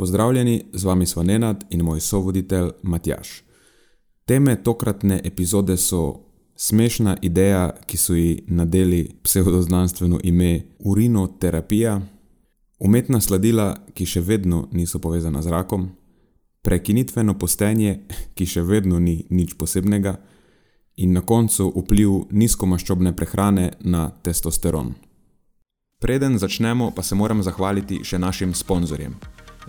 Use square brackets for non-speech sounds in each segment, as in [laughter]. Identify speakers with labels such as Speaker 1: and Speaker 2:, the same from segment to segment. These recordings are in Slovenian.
Speaker 1: Pozdravljeni, z vami smo Nenad in moj sovoditelj Matjaš. Teme tokratne epizode so smešna ideja, ki so ji nadeli pseudoznanstveno ime urinoterapija, umetna sladila, ki še vedno niso povezana z rakom, prekinitveno postenje, ki še vedno ni nič posebnega, in na koncu vpliv nizkomaščobne prehrane na testosteron. Preden začnemo, pa se moram zahvaliti še našim sponzorjem.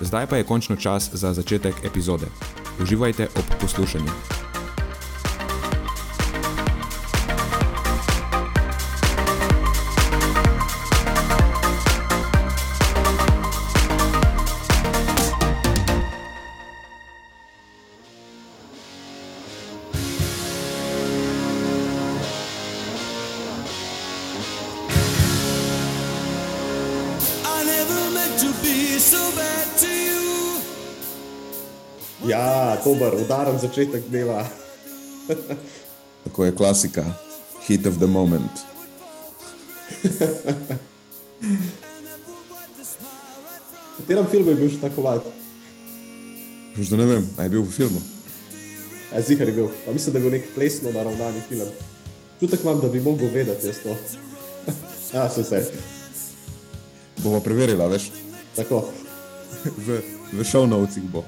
Speaker 1: Zdaj pa je končno čas za začetek epizode. Uživajte ob poslušanju.
Speaker 2: Dober, udaren začetek dneva. [laughs]
Speaker 3: Tako je klasika, hit of the moment.
Speaker 2: V katerem filmu je bil še tako vat?
Speaker 3: Že ne vem, a je bil v filmu.
Speaker 2: Zihar je bil, pa mislim, da je bil nek plesno naravnani film. Čutek imam, da bi mogel vedeti jaz to. [laughs] ja, se vse.
Speaker 3: Bomo preverili, veš,
Speaker 2: Tako,
Speaker 3: v, v šovnovcih bo.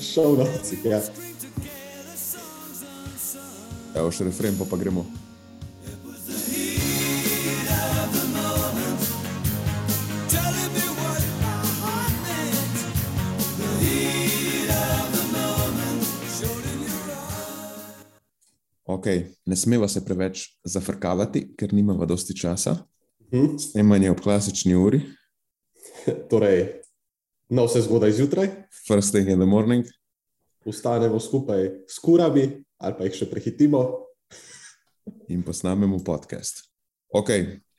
Speaker 2: Šel na ocik, ja.
Speaker 3: Evo še refren, pa, pa gremo. Ok, ne smeva se preveč zafrkavati, ker nimava dosti časa.
Speaker 2: Hm?
Speaker 3: Snemanje ob klasični uri,
Speaker 2: Torej, na vse zgodaj zjutraj,
Speaker 3: first thing in the morning.
Speaker 2: vstanemo skupaj s kurami ali pa jih še prehitimo.
Speaker 3: In posnamemo podcast. Ok,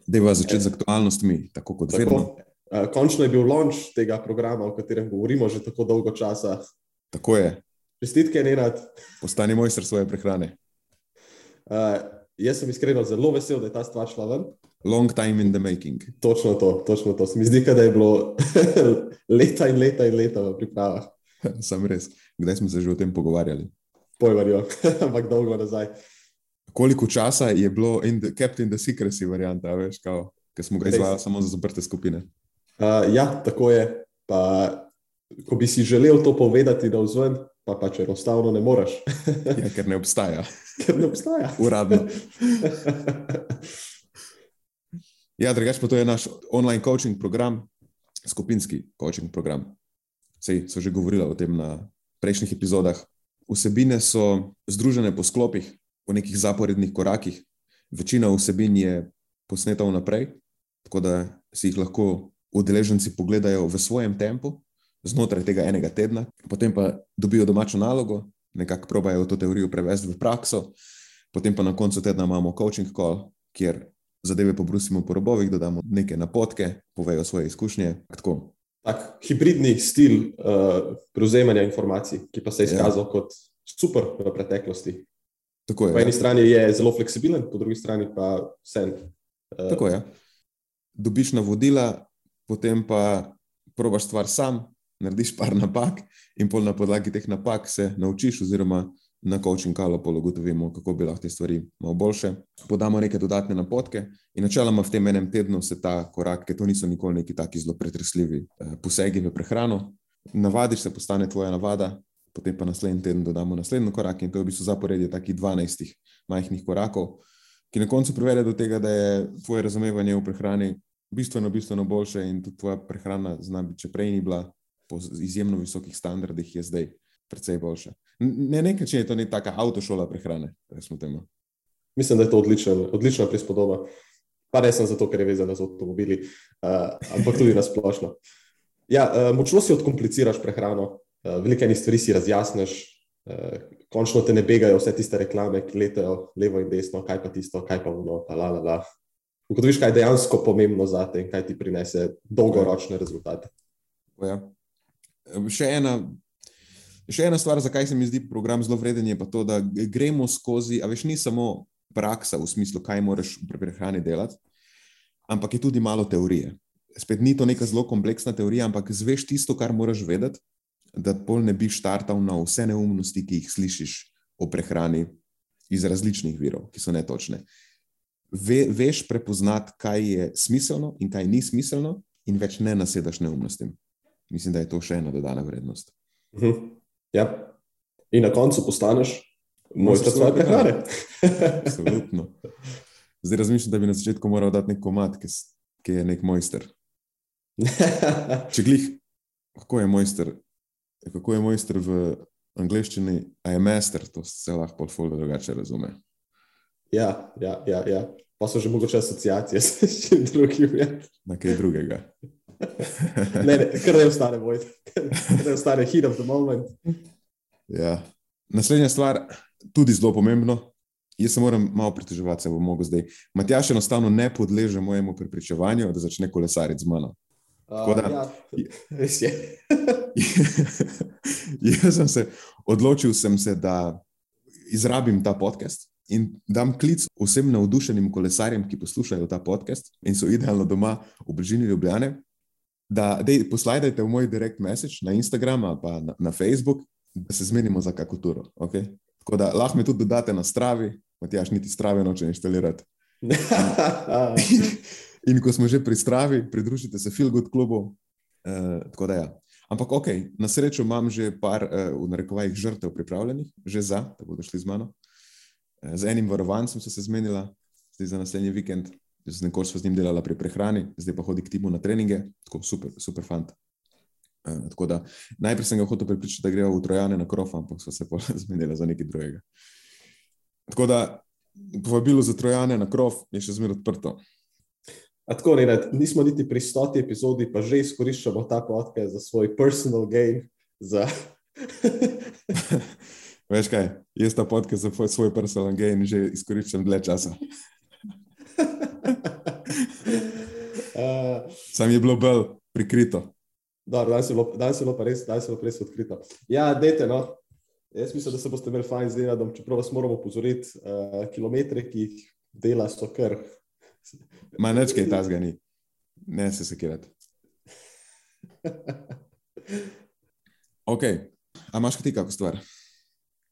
Speaker 3: deva začeti z aktualnostmi, tako kot vedno.
Speaker 2: Tako, uh, končno je bil launch tega programa, o katerem govorimo že tako dolgo časa.
Speaker 3: Tako je,
Speaker 2: Čestitke, Nenad.
Speaker 3: postani mojster svoje prehrane.
Speaker 2: Uh, jaz sem iskreno zelo vesel, da je ta stvar šla ven.
Speaker 3: Long time in the making.
Speaker 2: Točno to, točno to. Se mi zdi, da je bilo [laughs] leta in leta in leta v pripravah. [laughs]
Speaker 3: Sam res, kdaj smo se že o tem pogovarjali?
Speaker 2: Pojmarijo, [laughs] ampak dolgo nazaj.
Speaker 3: Koliko časa je bilo in the, kept in the secrecy varianta, veš, kao, ker smo ga izvajali samo za zaprte skupine.
Speaker 2: Uh, ja, tako je. Pa, ko bi si želel to povedati na vzven, pa pač enostavno ne moreš, [laughs]
Speaker 3: Ja, ker ne obstaja,
Speaker 2: ker ne obstaja.
Speaker 3: uradno. [laughs] Ja, drugač pa to je naš online coaching program, skupinski coaching program. Sej so že govorili o tem na prejšnjih epizodah. Vsebine so združene po sklopih, v nekih zaporednih korakih. Večina vsebin je posneta vnaprej, tako da si jih lahko udeleženci pogledajo v svojem tempu, znotraj tega enega tedna, potem pa dobijo domačo nalogo, nekako probajo to teorijo prevesti v prakso, potem pa na koncu tedna imamo coaching call, kjer zadeve pobrusimo po robovih, dodamo neke napotke, povejo svoje izkušnje. Tako.
Speaker 2: Tak hibridni stil uh, prevzemanja informacij, ki pa se je
Speaker 3: Ja.
Speaker 2: izkazal ja. kot super v preteklosti.
Speaker 3: Tako je.
Speaker 2: Po
Speaker 3: ja.
Speaker 2: eni strani je zelo fleksibilen, po drugi strani pa sen. Uh,
Speaker 3: Tako je. Dobiš navodila, potem pa probaš stvar sam, narediš par napak, in pol na podlagi teh napak se naučiš, oziroma na coaching kalu pol ugotovimo, kako bi lahko te stvari malo boljše. Podamo neke dodatne napotke, in načeloma v tem enem tednu se ta korak, ker to niso nikoli neki taki zelo pretresljivi eh, posegi v prehrano. Navadiš se, postane tvoja navada, potem pa naslednji teden dodamo naslednji korak in to je v bistvu zaporedje takih 12 majhnih korakov, ki na koncu privede do tega, da je tvoje razumevanje v prehrani bistveno, bistveno boljše in tudi tvoja prehrana, zna biti, če prej ni bila po izjemno visokih standardih, je zdaj precej boljša. Ne, nekaj, če je to ne taka avtošola prehrane, recimo temu.
Speaker 2: Mislim, da je to odličen, odlična prispodoba. Pa ne sem zato, ker je vezana z avtomobili, uh, ampak tudi na splošno. Ja, uh, močno si odkompliciraš prehrano, uh, veliko enih stvari si razjasniš, uh, končno te ne begajo vse tiste reklame, ki letajo levo in desno, kaj pa tisto, kaj pa ono, pa la la la. Ugotoviš, kaj je dejansko pomembno za te in kaj ti prinese dolgoročne rezultate.
Speaker 3: Ja. Še, ena, še ena stvar, zakaj se mi zdi program zelo vreden, je pa to, da gremo skozi, a veš, ni samo praksa v smislu, kaj moraš pri prehrani delati, ampak je tudi malo teorije. Spet ni to neka zelo kompleksna teorija, ampak zveš tisto, kar moraš vedeti, da pol ne bi štartal na vse neumnosti, ki jih slišiš o prehrani iz različnih virov, ki so netočne. Ve, veš prepoznati, kaj je smiselno in kaj ni smiselno, in več ne nasedaš neumnostim. Mislim, da je to še ena dodana vrednost.
Speaker 2: Mhm. Ja. In na koncu postaneš mojster svoje prehrane. [laughs]
Speaker 3: Absolutno. Zdaj razmišljam, da bi na začetku moral dati nek komat, ki, ki je nek mojster. [laughs] Če glih, kako je mojster, kako je mojster v angleščini, a je master, to se lahko polfolda drugače razume.
Speaker 2: ja, ja, ja, ja. Pa so že mogoče asociacije [laughs] s čim drugim. Ja.
Speaker 3: Na kaj drugega. [laughs]
Speaker 2: Ne, ne, kar ne ostane moj, kar ne ostane hit of the moment.
Speaker 3: Ja. Naslednja stvar, tudi zelo pomembno. Jaz se moram malo pritoževati, se bom mogel zdaj. Matjaš enostavno ne podleže mojemu prepričevanju, da začne kolesariti z mano. Tako da-
Speaker 2: Uh, ja, res je. [laughs]
Speaker 3: Jaz sem se odločil, sem se, da izrabim ta podcast in dam klic vsem navdušenim kolesarjem, ki poslušajo ta podcast in so idealno doma v bližini Ljubljane. Da dej, poslajdajte v moj direct message na Instagram ali pa na, na Facebook, da se zmenimo za kakšno turo. Okay? Tako da lahko me tudi dodate na stravi, Matjaš niti strave noče inštalirati. [laughs] In ko smo že pri stravi, pridružite se Feel Good klubu. Uh, tako da ja. Ampak ok, na srečo imam že par, uh, v narekovajih, žrtev pripravljenih, že za, da bodo šli z mano. Uh, z enim varovancem so se zmenila, zdaj za naslednji vikend. Nekoč sva z njim delala pri prehrani, zdaj pa hodi k timu na treninge, tako super, super fant. Uh, tako da najprej sem ga hotel prepričati, da grejo v Trojane na krov, ampak so se pol [laughs] zmenila za nekaj drugega. Tako da povabilo za Trojane na krov je še zmeraj odprto.
Speaker 2: A tako, ne, nismo niti pri stoti epizodi, pa že izkoriščamo ta podcast za svoj personal gain. Za... [laughs]
Speaker 3: Veš kaj, jaz ta podcast za svoj- svoj personal gain že izkoriščam dlje časa. [laughs] [laughs]
Speaker 2: uh,
Speaker 3: Sam je bilo bolj prikrito.
Speaker 2: Danes je bilo, danes je bilo pa res, danes je bilo res odkrito. Ja, dejte, no. Jaz mislim, da se boste imeli fajn z Nenadom, čeprav vas moramo pozoriti, uh, kilometre, ki jih dela, so kar.
Speaker 3: Ma neč kaj tasga ni. Ne se sekirati. [laughs] Ok, a imaš ti kako stvar?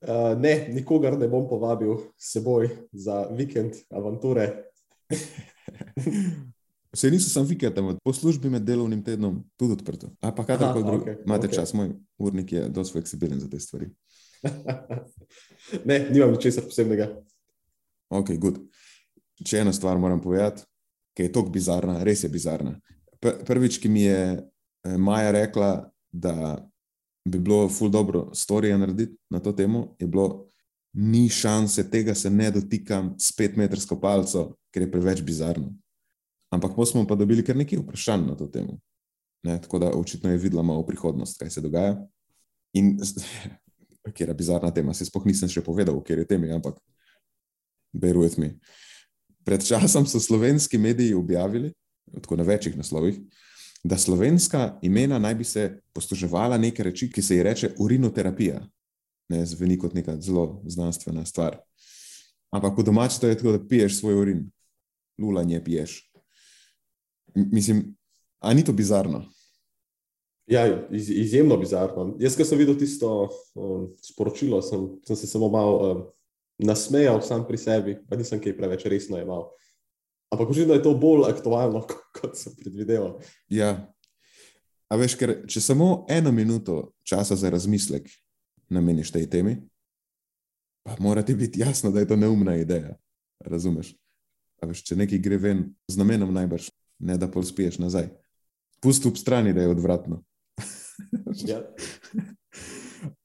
Speaker 2: Uh, ne, nikogar ne bom povabil s seboj za vikend avanture. [laughs]
Speaker 3: Vse niso samo vikend, ampak po službi med delovnim tednom tudi odprto. A pa kadarkoli drug.
Speaker 2: okej,
Speaker 3: Imate
Speaker 2: okej.
Speaker 3: čas, moj urnik je dosti fleksibilen za te stvari. [laughs]
Speaker 2: ne, nimam ničesar posebnega.
Speaker 3: Ok, good. Če eno stvar moram povedati, ki je tako bizarna, res je bizarna. Pr- Prvič, ki mi je eh, Maja rekla, da bi bilo ful dobro storije narediti na to temo, je bilo, ni šanse, tega se ne dotikam s petmetrsko palco, ker je preveč bizarno. Ampak potem smo pa dobili kar nekaj vprašanj na to temo. Ne, tako da očitno je videla malo prihodnost, kaj se dogaja. In [laughs] kjer je bizarna tema, se spoh nisem še povedal, ker je temi, ampak bear with me. Pred časom so slovenski mediji objavili, tako na večjih naslovih, da slovenska imena naj bi se posluževala neke reči, ki se ji reče urinoterapija. Ne, zveni kot neka zelo znanstvena stvar. Ampak po domači to je tako, da piješ svoj urin, lulanje piješ. M- Mislim, a ni to bizarno?
Speaker 2: Ja, iz, izjemno bizarno. Jaz, ko sem videl tisto um, sporočilo, sem, sem se samo malo um, nasmejal sam pri sebi, pa nisem kaj preveč resno jemal. Ampak očitno je to bolj aktualno, [laughs] ko- kot sem predvideval.
Speaker 3: Ja. A veš, ker če samo eno minuto časa za razmislek nameniš tej temi, pa mora ti biti jasno, da je to neumna ideja. Razumeš? A veš, če nekaj gre ven z namenom, najbrž ne da pol spiješ nazaj. Pusti ob strani, da je odvratno. [laughs]
Speaker 2: Ja.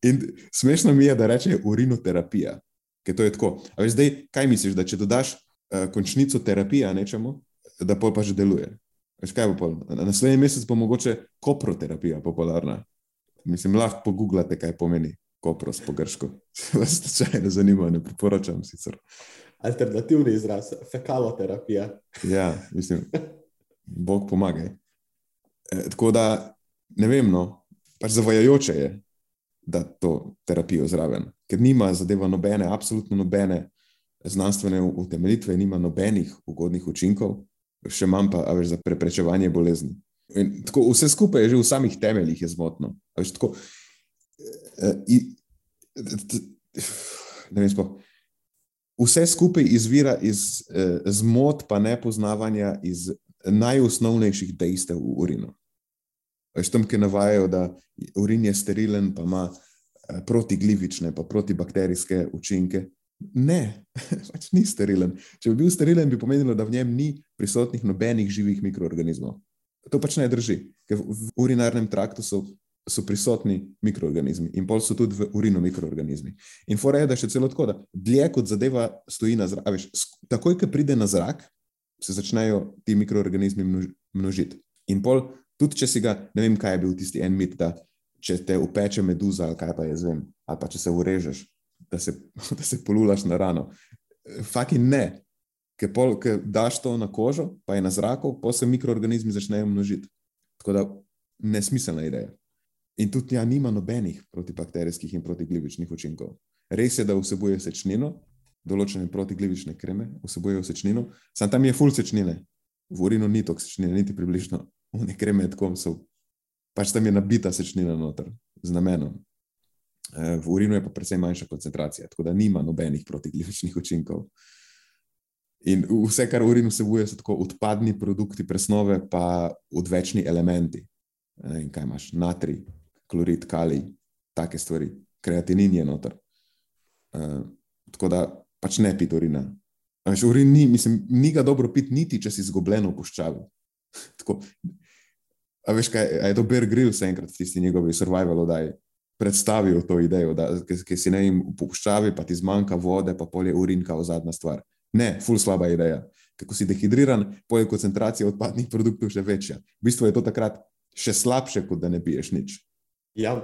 Speaker 3: In smešno mi je, da reče urinoterapija, ker to je tako. A veš, zdaj, kaj misliš, da če dodaš uh, končnico terapija nečemu, da pol pa že deluje? Veš, kaj bo pol? Na naslednji mesec bo mogoče koproterapija popularna. Mislim, lahko pogooglate, kaj pomeni kopros po grško. [laughs] Vas ne zanima, ne priporočam sicer.
Speaker 2: Alternativni izraz, fekaloterapija.
Speaker 3: Ja, mislim, Bog pomagaj. E, tako da, ne vem, no, pač zavajajoče je, da to terapijo zraven, ker nima zadeva nobene, absolutno nobene znanstvene utemeljitve, nima nobenih ugodnih učinkov, še manj pa a veš, za preprečevanje bolezni. In tako, vse skupaj je že v samih temeljih je zmotno. A Veš, tako, e, i, t- t- ne vem, sploh. Vse skupaj izvira iz eh, zmot, pa nepoznavanja iz najosnovnejših dejstev v urinu. Veš, tam, ki navajajo, da urin je sterilen, pa ima eh, protiglivične, pa protibakterijske učinke. Ne, [laughs] pač ni sterilen. Če bi bil sterilen, bi pomenilo, da v njem ni prisotnih nobenih živih mikroorganizmov. To pač ne drži, ker v urinarnem traktu so, so prisotni mikroorganizmi in pol so tudi v urinu mikroorganizmi. In fora je, da še celo tako, da dlje kot zadeva stoji na zraku, veš, takoj, ko pride na zrak, se začnejo ti mikroorganizmi množ, množiti. In pol, tudi če si ga, ne vem, kaj je bil tisti en mit, da če te upeče meduza ali kaj pa jaz vem, ali pa če se urežeš, da se, [laughs] da se polulaš na rano. Faki ne, ker pol, ker daš to na kožo, pa je na zraku, pa se mikroorganizmi začnejo množiti. Tako da nesmiselna ideja. In tudi ja, nima nobenih protibakterijskih in protiglivičnih učinkov. Res je, da vsebuje sečnino, določene protiglivične kreme vsebujejo sečnino, sam tam je full sečnine, v urinu ni toksičnine, niti približno. One kreme tako so, pač tam je nabita sečnina noter z namenom. Eh, V urinu je pa precej manjša koncentracija, tako da nima nobenih protiglivičnih učinkov. In vse, kar urin vsebuje, so odpadni produkti presnove, pa odvečni elementi. Ne vem, kaj imaš, natrij, klorid, kalij, take stvari, kreatinin je noter. Uh, tako da pač ne pit urina. Veš, urin ni, mislim, ni ga dobro pit, niti če si izgubljen v puščavi. [laughs] tako, a veš, kaj, a je to Bear Grylls enkrat v tisti njegovi survival oddaji predstavil to idejo, da ki si ne jim v puščavi, pa ti zmanjka vode, pa polje urinka v zadnja stvar. Ne, ful slaba ideja. Kako si dehidriran, polje koncentracija odpadnih produktov še večja. V bistvu je to takrat še slabše, kot da ne piješ nič.
Speaker 2: Ja,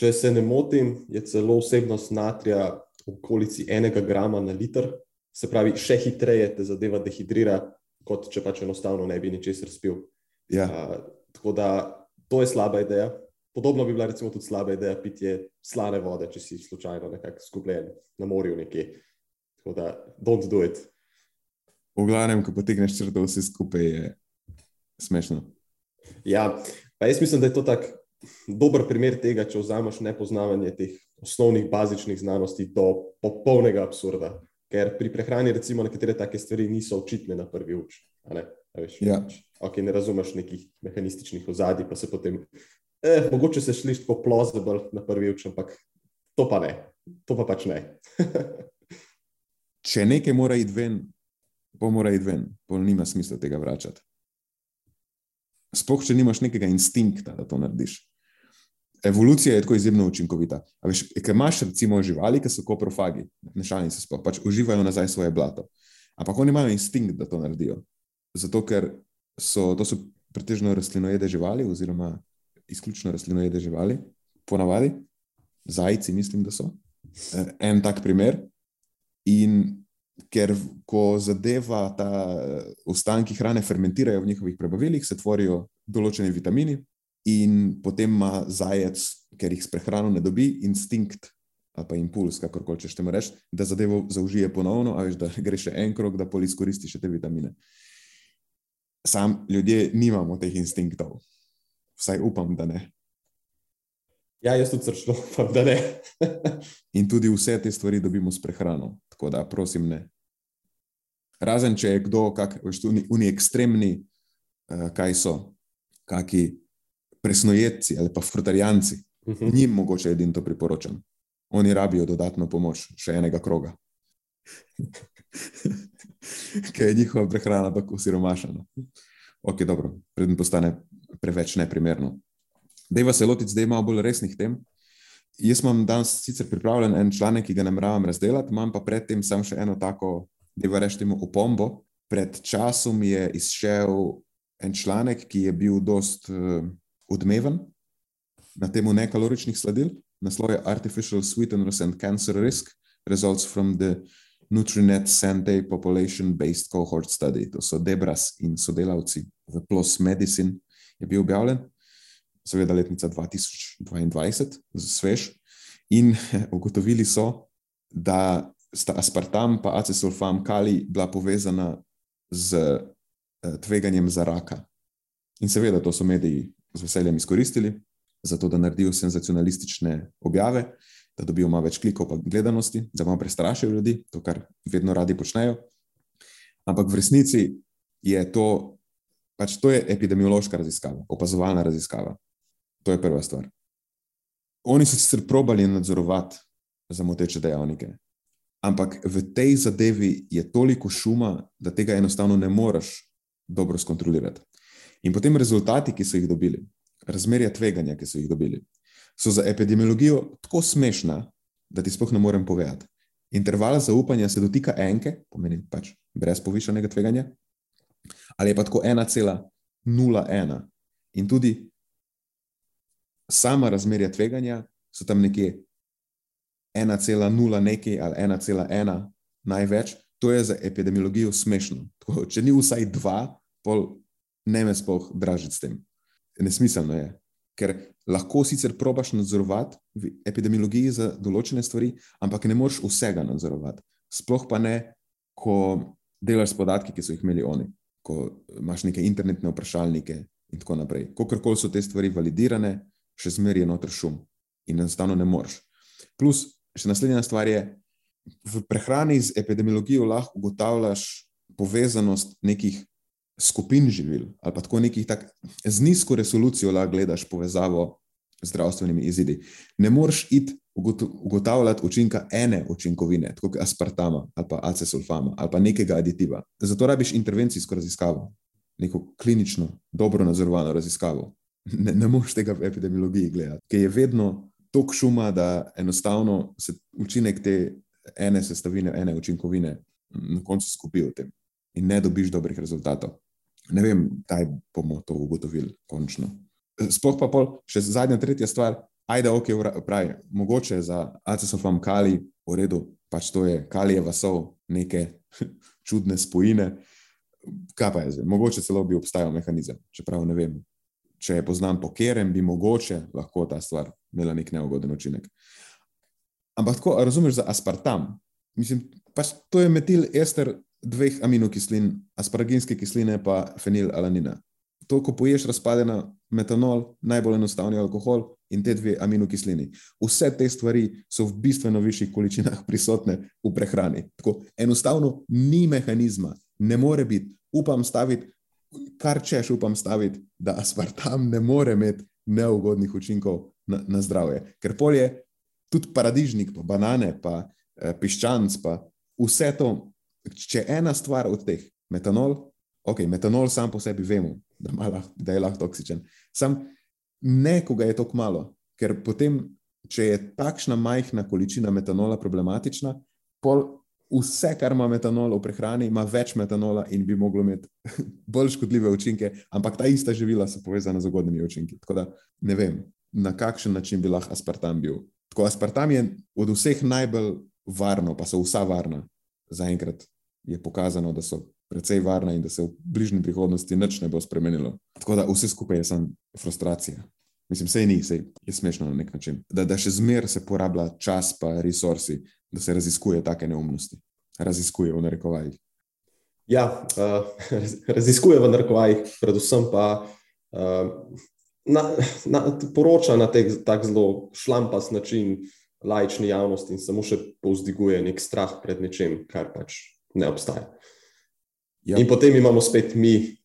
Speaker 2: če se ne motim, je celo vsebnost natrija v okolici enega grama na liter, se pravi, še hitreje te zadeva dehidrira, kot če pač enostavno ne bi ničesar spil.
Speaker 3: Ja,
Speaker 2: A, tako da to je slaba ideja. Podobno bi bila recimo tudi slaba ideja pitje slane vode, če si slučajno nekako skupljen na morju nekje. Tako da, don't do it.
Speaker 3: v glavnem, ko potegneš črto, vse skupaj je smešno.
Speaker 2: Ja, pa jaz mislim, da je to tak dober primer tega, če vzameš nepoznavanje teh osnovnih bazičnih znanosti do popolnega absurda. Ker pri prehrani, recimo, nekatere take stvari niso očitne na prvi uč. Ne, veš,
Speaker 3: Ja.
Speaker 2: okay, ne razumeš nekih mehanističnih ozadij, pa se potem, eh, mogoče se šliš tako plausible na prvi uč, ampak to pa ne, to pa pač ne. [laughs]
Speaker 3: Če nekaj mora iti ven, pa mora iti ven, pa nima smisla tega vračati. Sploh, če nimaš nekega instinkta, da to narediš. Evolucija je tako izjemno učinkovita. A Veš, ker imaš recimo živali, ki so koprofagi, ne šalim se sploh, pač uživajo nazaj svoje blato. Ampak oni imajo instinkt, da to naredijo. Zato, ker so to so pretežno rastlinojede živali, oziroma izključno rastlinojede živali, ponavadi, zajci, mislim, da so. Eh, En tak primer. In ker ko zadeva ta eh, ostanki hrane fermentirajo v njihovih prebavilih, se tvorijo določeni vitamini, in potem ima zajec, ker jih s prehrano ne dobi, instinkt ali pa impuls, kakorkoli češ temu reči, da zadevo zaužije ponovno, a veš, da gre še en krok, da pol izkoristi še te vitamine. Sam ljudje nimamo teh instinktov. Vsaj upam, da ne.
Speaker 2: Ja, jaz tudi srčno upam, da ne. [laughs]
Speaker 3: In tudi vse te stvari dobimo s prehrano. Tako da, prosim, ne. Razen če je kdo, kak, veš, oni, oni ekstremni, uh, kaj so, kaki presnojedci ali pa frutarijanci,
Speaker 2: Mhm.
Speaker 3: njim mogoče edino to priporočam. oni rabijo dodatno pomoč, še enega kroga. [laughs] Ker je njihova prehrana tako siromašena. Ok, dobro, preden postane preveč neprimerno. Dejva se lotiti zdaj malo bolj resnih tem. Jaz imam danes sicer pripravljen en članek, ki ga nameravam razdelati, imam pa predtem samo še eno tako, da rečemo, opombo. Pred časom je izšel en članek, ki je bil dost uh, odmeven na temo nekaloričnih sladil. Naslov je Artificial Sweeteners and Cancer Risk Results from the Nutrinet Sante Population Based Cohort Study. To so Debras in sodelavci v PLOS Medicine, je bil objavljen, seveda letnica 2022, svež. In [laughs] ugotovili so, da sta aspartam in acesulfam kali bila povezana z eh, tveganjem za raka. In seveda to so mediji z veseljem izkoristili, zato da naredijo senzacionalistične objave, da dobijo malo več klikov in gledanosti, da malo prestrašijo ljudi, to, kar vedno radi počnejo. Ampak v resnici je to, pač to je epidemiološka raziskava, opazovalna raziskava. To je prva stvar. Oni so sicer probali nadzorovati za moteče dejavnike, ampak v tej zadevi je toliko šuma, da tega enostavno ne moreš dobro skontrolirati. In potem rezultati, ki so jih dobili, razmerja tveganja, ki so jih dobili, so za epidemiologijo tako smešna, da ti sploh ne morem povedati. Interval zaupanja se dotika enke, pomeni pač brez povišanega tveganja, ali je pa tako 1,01. In tudi sama razmerja tveganja so tam nekje 1,0 nekaj ali 1,1 največ. To je za epidemiologijo smešno. Tako, če ni vsaj dva, pol ne me sploh dražiti s tem. Nesmiselno je, ker lahko sicer probaš nadzorovati v epidemiologiji za določene stvari, ampak ne moreš vsega nadzorovati. Sploh pa ne, ko delaš s podatki, ki so jih imeli oni, ko imaš neke internetne vprašalnike in tako naprej. Kakorkoli so te stvari validirane, še zmeraj je noter šum in enostavno ne moreš. Plus, še naslednja stvar je, v prehrani z epidemiologijo lahko ugotavljaš povezanost nekih skupin živil, ali pa tako nekih tak, z nizko resolucijo lahko gledaš povezavo z zdravstvenimi izidi. Ne moreš iti ugotavljati učinka ene učinkovine, kot aspartama ali pa acesulfama ali pa nekega aditiva. Zato rabiš intervencijsko raziskavo, neko klinično, dobro nadzorovano raziskavo. Ne, ne moreš tega v epidemiologiji gledati, ker je vedno toliko šuma, da enostavno se učinek te ene sestavine, ene učinkovine na koncu skupi v tem in ne dobiš dobrih rezultatov. Ne vem, kdaj bomo to ugotovili, končno. Sploh pa pol, še zadnja, tretja stvar, ajde, ok, pravi, mogoče za acesulfam kali, v redu, pač to je kalijeva sol, neke [laughs] čudne spojine. Kaj pa je zdaj? Mogoče celo bi obstajal mehanizem, čeprav ne vem. Če je poznan po kerem, bi mogoče lahko ta stvar imela nek neugoden učinek. Ampak tako, razumeš za aspartam? Mislim, pač to je metil ester dveh aminokislin, asparaginske kisline pa fenilalanina. To, ko poješ, razpade na metanol, najbolj enostavni alkohol in te dve aminokislini. Vse te stvari so v bistveno višjih količinah prisotne v prehrani. Tako enostavno ni mehanizma, ne more biti. Upam staviti, kar češ, upam staviti, da aspartam ne more imeti neugodnih učinkov na, na zdravje. Ker polje, tudi paradižnik, pa banane, pa eh, piščanc, pa vse to če ena stvar od teh, metanol, ok, metanol sam po sebi vemo, da, lahko, da je lahko toksičen. Sam ne, ko ga je tako malo, ker potem, če je takšna majhna količina metanola problematična, pol vse, kar ima metanol v prehrani, ima več metanola in bi moglo imeti [laughs] bolj škodljive učinke, ampak ta ista živila so povezana z ugodnimi učinki. Tako da ne vem, na kakšen način bi lahko aspartam bil. Tako aspartam je od vseh najbolj varno, pa so vsa varna zaenkrat je pokazano, da so precej varne in da se v bližnji prihodnosti nič ne bo spremenilo. Tako da vse skupaj je samo frustracija. Mislim, sej ni, sej je smešno na nek način. Da, da še zmer se porablja čas pa resursi, da se raziskuje take neumnosti. Raziskuje v narekovajih.
Speaker 2: Ja, uh, raziskuje v narekovajih, predvsem pa uh, na, na, poroča na tek, tak zelo šlampas način laični javnosti in samo še povzdiguje nek strah pred nečem, kar pač ne obstaja.
Speaker 3: Ja.
Speaker 2: In potem imamo spet mi,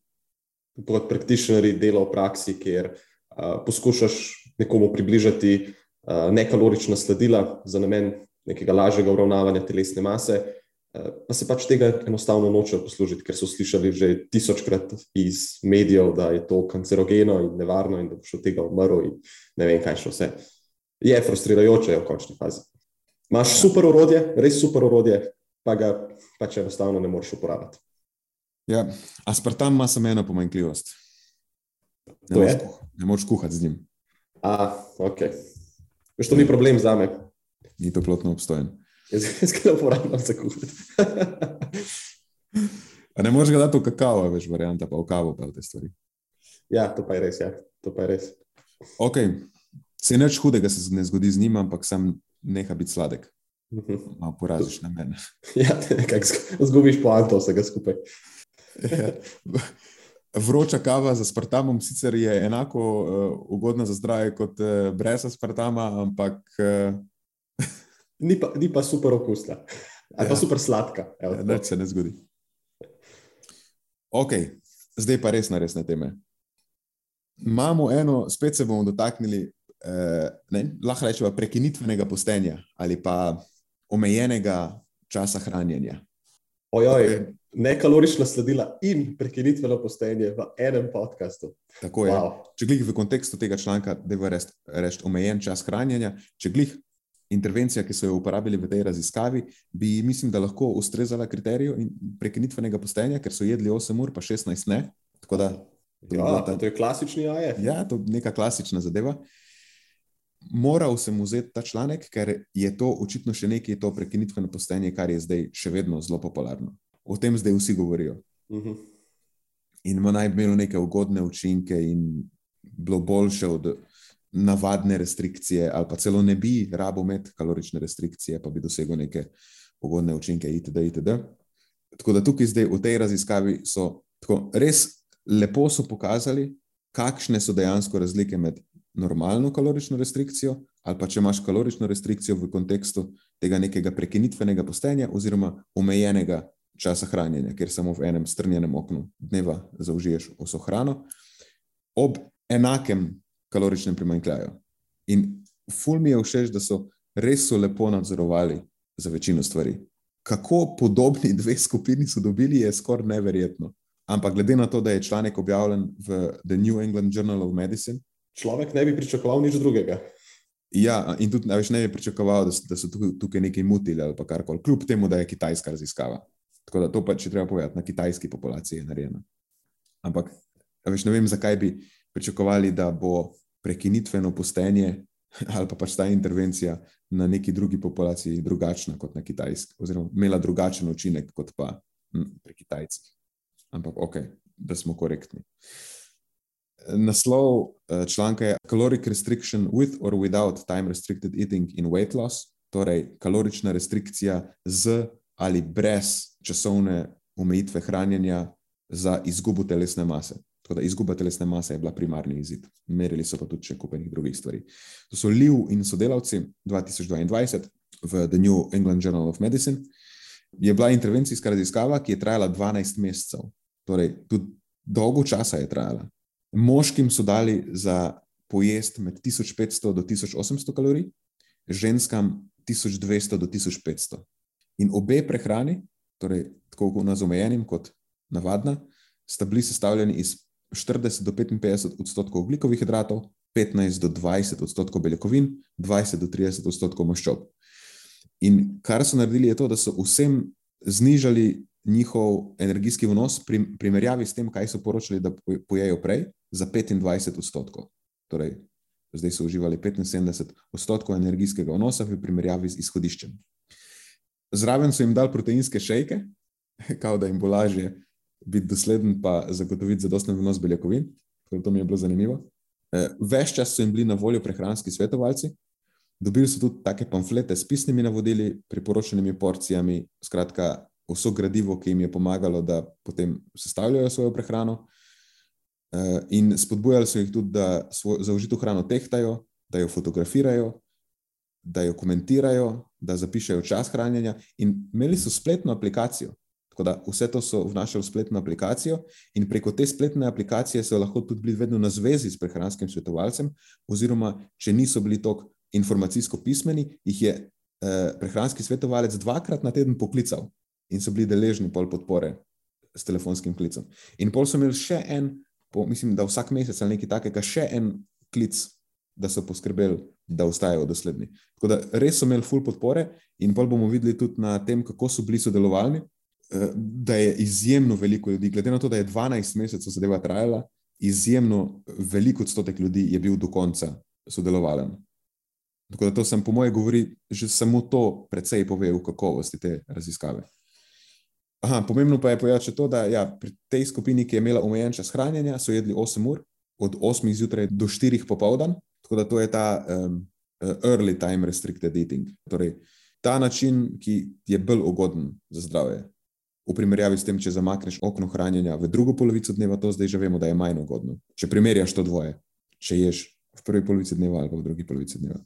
Speaker 2: kot praktičnari, delo v praksi, kjer uh, poskušaš nekomu približati uh, nekalorična sladila za namen nekega lažjega uravnavanja telesne mase, uh, pa se pač tega enostavno nočejo poslužiti, ker so slišali že tisočkrat iz medijev, da je to kancerogeno in nevarno in da boš od tega umrl in ne vem kaj še vse. Je frustrirajoče v končni fazi. Imaš super orodje, res super orodje, pa ga pač enostavno ne moreš uporabljati.
Speaker 3: Ja, aspartam ima samo eno pomanjkljivost. Ne
Speaker 2: To
Speaker 3: moreš kuh- Ne moreš kuhati z njim,
Speaker 2: A, ok. Veš, to ni problem za me.
Speaker 3: ni toplotno obstojen.
Speaker 2: Jaz ga ne uporabljam za kuhati.
Speaker 3: A ne moreš ga dati v kakao, veš, varianta pa v kavo, pa v te stvari.
Speaker 2: ja, to pa je res, ja. To pa je res.
Speaker 3: Ok, se nič hudega se ne zgodi z njim, ampak sam neha biti sladek.
Speaker 2: Mhm.
Speaker 3: Malo poraziš na mene. [laughs]
Speaker 2: Ja, zgubiš poanto vsega skupaj. [laughs]
Speaker 3: Ja. Vroča kava z aspartamom sicer je enako uh, ugodna za zdravje kot uh, brez aspartama, ampak uh, [laughs]
Speaker 2: Ni pa, ni pa super okusna. Ali pa
Speaker 3: Ja.
Speaker 2: super sladka. Evo, tako.
Speaker 3: nič se ne zgodi. Ok, zdaj pa res na resne teme. Imamo eno, spet se bomo dotaknili, ne, lahko rečemo, prekinitvenega postenja ali pa omejenega časa hranjenja.
Speaker 2: Ojoj, nekalorična sladila in prekinitveno postenje v enem podkastu.
Speaker 3: Tako je.
Speaker 2: Wow.
Speaker 3: Če glih v kontekstu tega članka, da je reči omejen čas hranjenja, če glih intervencija, ki so jo uporabili v tej raziskavi, bi mislim, da lahko ustrezala kriteriju in prekinitvenega postenja, ker so jedli 8 ur, pa 16 ne. Tako da to
Speaker 2: Ja,
Speaker 3: ta-
Speaker 2: to je klasični AF.
Speaker 3: Ja, to je neka klasična zadeva. Moral sem vzeti ta članek, ker je to očitno še nekaj, to prekinitveno postenje, kar je zdaj še vedno zelo popularno. O tem zdaj vsi govorijo.
Speaker 2: Mhm.
Speaker 3: In ima naj bi imelo neke ugodne učinke, in bilo boljše od navadne restrikcije, ali pa celo ne bi rabo imeti kalorične restrikcije, pa bi dosegel neke ugodne učinke, itd. itd. Tako da tukaj zdaj v tej raziskavi so tako, res lepo so pokazali, kakšne so dejansko razlike med normalno kalorično restrikcijo, ali pa če imaš kalorično restrikcijo v kontekstu tega nekega prekinitvenega postenja oziroma omejenega časa hranjenja, ker samo v enem strnjenem oknu dneva zaužiješ vso hrano, ob enakem kaloričnem primankljaju. In ful mi je všeč, da so res so lepo nadzorovali za večino stvari. Kako podobni dve skupini so dobili, je skoraj neverjetno. Ampak glede na to, da je članek objavljen v The New England Journal of Medicine,
Speaker 2: Človek ne bi pričakoval nič drugega.
Speaker 3: Ja, in tudi največ ne bi pričakoval, da, da so tukaj, nekaj mutili ali pa karkoli, kljub temu, da je kitajska raziskava. Tako da to pač je treba povedati, na kitajski populaciji je narejeno. Ampak veš, ne vem, zakaj bi pričakovali, da bo prekinitveno postenje ali pa pač ta intervencija na neki drugi populaciji drugačna kot na kitajski, oziroma imela drugačen učinek kot pa hm, pri Kitajcih. Ampak ok, da smo korektni. Naslov eh, članka je Caloric Restriction with or without time restricted eating in weight loss, torej kalorična restrikcija z ali brez časovne omejitve hranjenja za izgubo telesne mase. Tako da izguba telesne mase je bila primarni izid. Merili so pa tudi še kupenih drugih stvari. To so Liu in sodelavci 2022 v The New England Journal of Medicine. Je bila intervencijska raziskava, ki je trajala 12 mesecev. Torej, tudi dolgo časa je trajala. Moškim so dali za pojest med 1500 do 1800 kalorij, ženskam 1200 do 1500. In obe prehrani, torej tako na zomejenim kot navadna, sta bili sestavljeni iz 40 do 55 odstotkov oglikovih hidratov, 15 do 20 odstotkov beljakovin, 20 do 30 odstotkov maščob. In kar so naredili, je to, da so vsem znižali njihov energijski vnos, pri primerjavi s tem, kaj so poročali, da pojejo prej, za 25 odstotkov. Torej, zdaj so uživali 75 odstotkov energijskega vnosa v primerjavi z izhodiščem. Zraven so jim dali proteinske šejke, [laughs] kao da jim bo lažje biti dosleden, pa zagotoviti zadosten vnos beljakovin. To mi je bilo zanimivo. Ves čas so jim bili na voljo prehranski svetovalci, dobili so tudi take pamflete s pisnimi navodili, priporočenimi porcijami, skratka, vso gradivo, ki jim je pomagalo, da potem sestavljajo svojo prehrano. In spodbujali so jih tudi, da svoj, za užito hrano tehtajo, da jo fotografirajo, da jo komentirajo, da zapišajo čas hranjenja. In imeli so spletno aplikacijo. Tako da vse to so vnašali v spletno aplikacijo, in preko te spletne aplikacije so lahko tudi bili vedno na zvezi s prehranskim svetovalcem, oziroma če niso bili tako informacijsko pismeni, jih je eh, prehranski svetovalec dvakrat na teden poklical in so bili deležni pol podpore s telefonskim klicem. In pol so imeli še en, po, mislim, da vsak mesec ali nekaj takega, še en klic, da so poskrbeli, da ostajajo dosledni. Tako da res so imeli full podpore in pol bomo videli tudi na tem, kako so bili sodelovalni, eh, da je izjemno veliko ljudi, glede na to, da je 12 mesecev zadeva trajala, izjemno velik odstotek ljudi je bil do konca sodelovalen. Tako da to sem, po moje, govori že samo to, precej pove o kakovosti te raziskave. Aha, pomembno pa je povedati še to, da ja, pri tej skupini, ki je imela omejen čas hranjenja, so jedli 8 ur, od 8 zjutraj do 4 popoldan, tako da to je ta um, early time restricted eating. Torej, ta način, ki je bolj ugoden za zdravje. V primerjavi s tem, če zamakneš okno hranjenja v drugo polovico dneva, to zdaj že vemo, da je manj ugodno. Če primerjaš to dvoje, če ješ v prvi polovici dneva ali v drugi polovici dneva.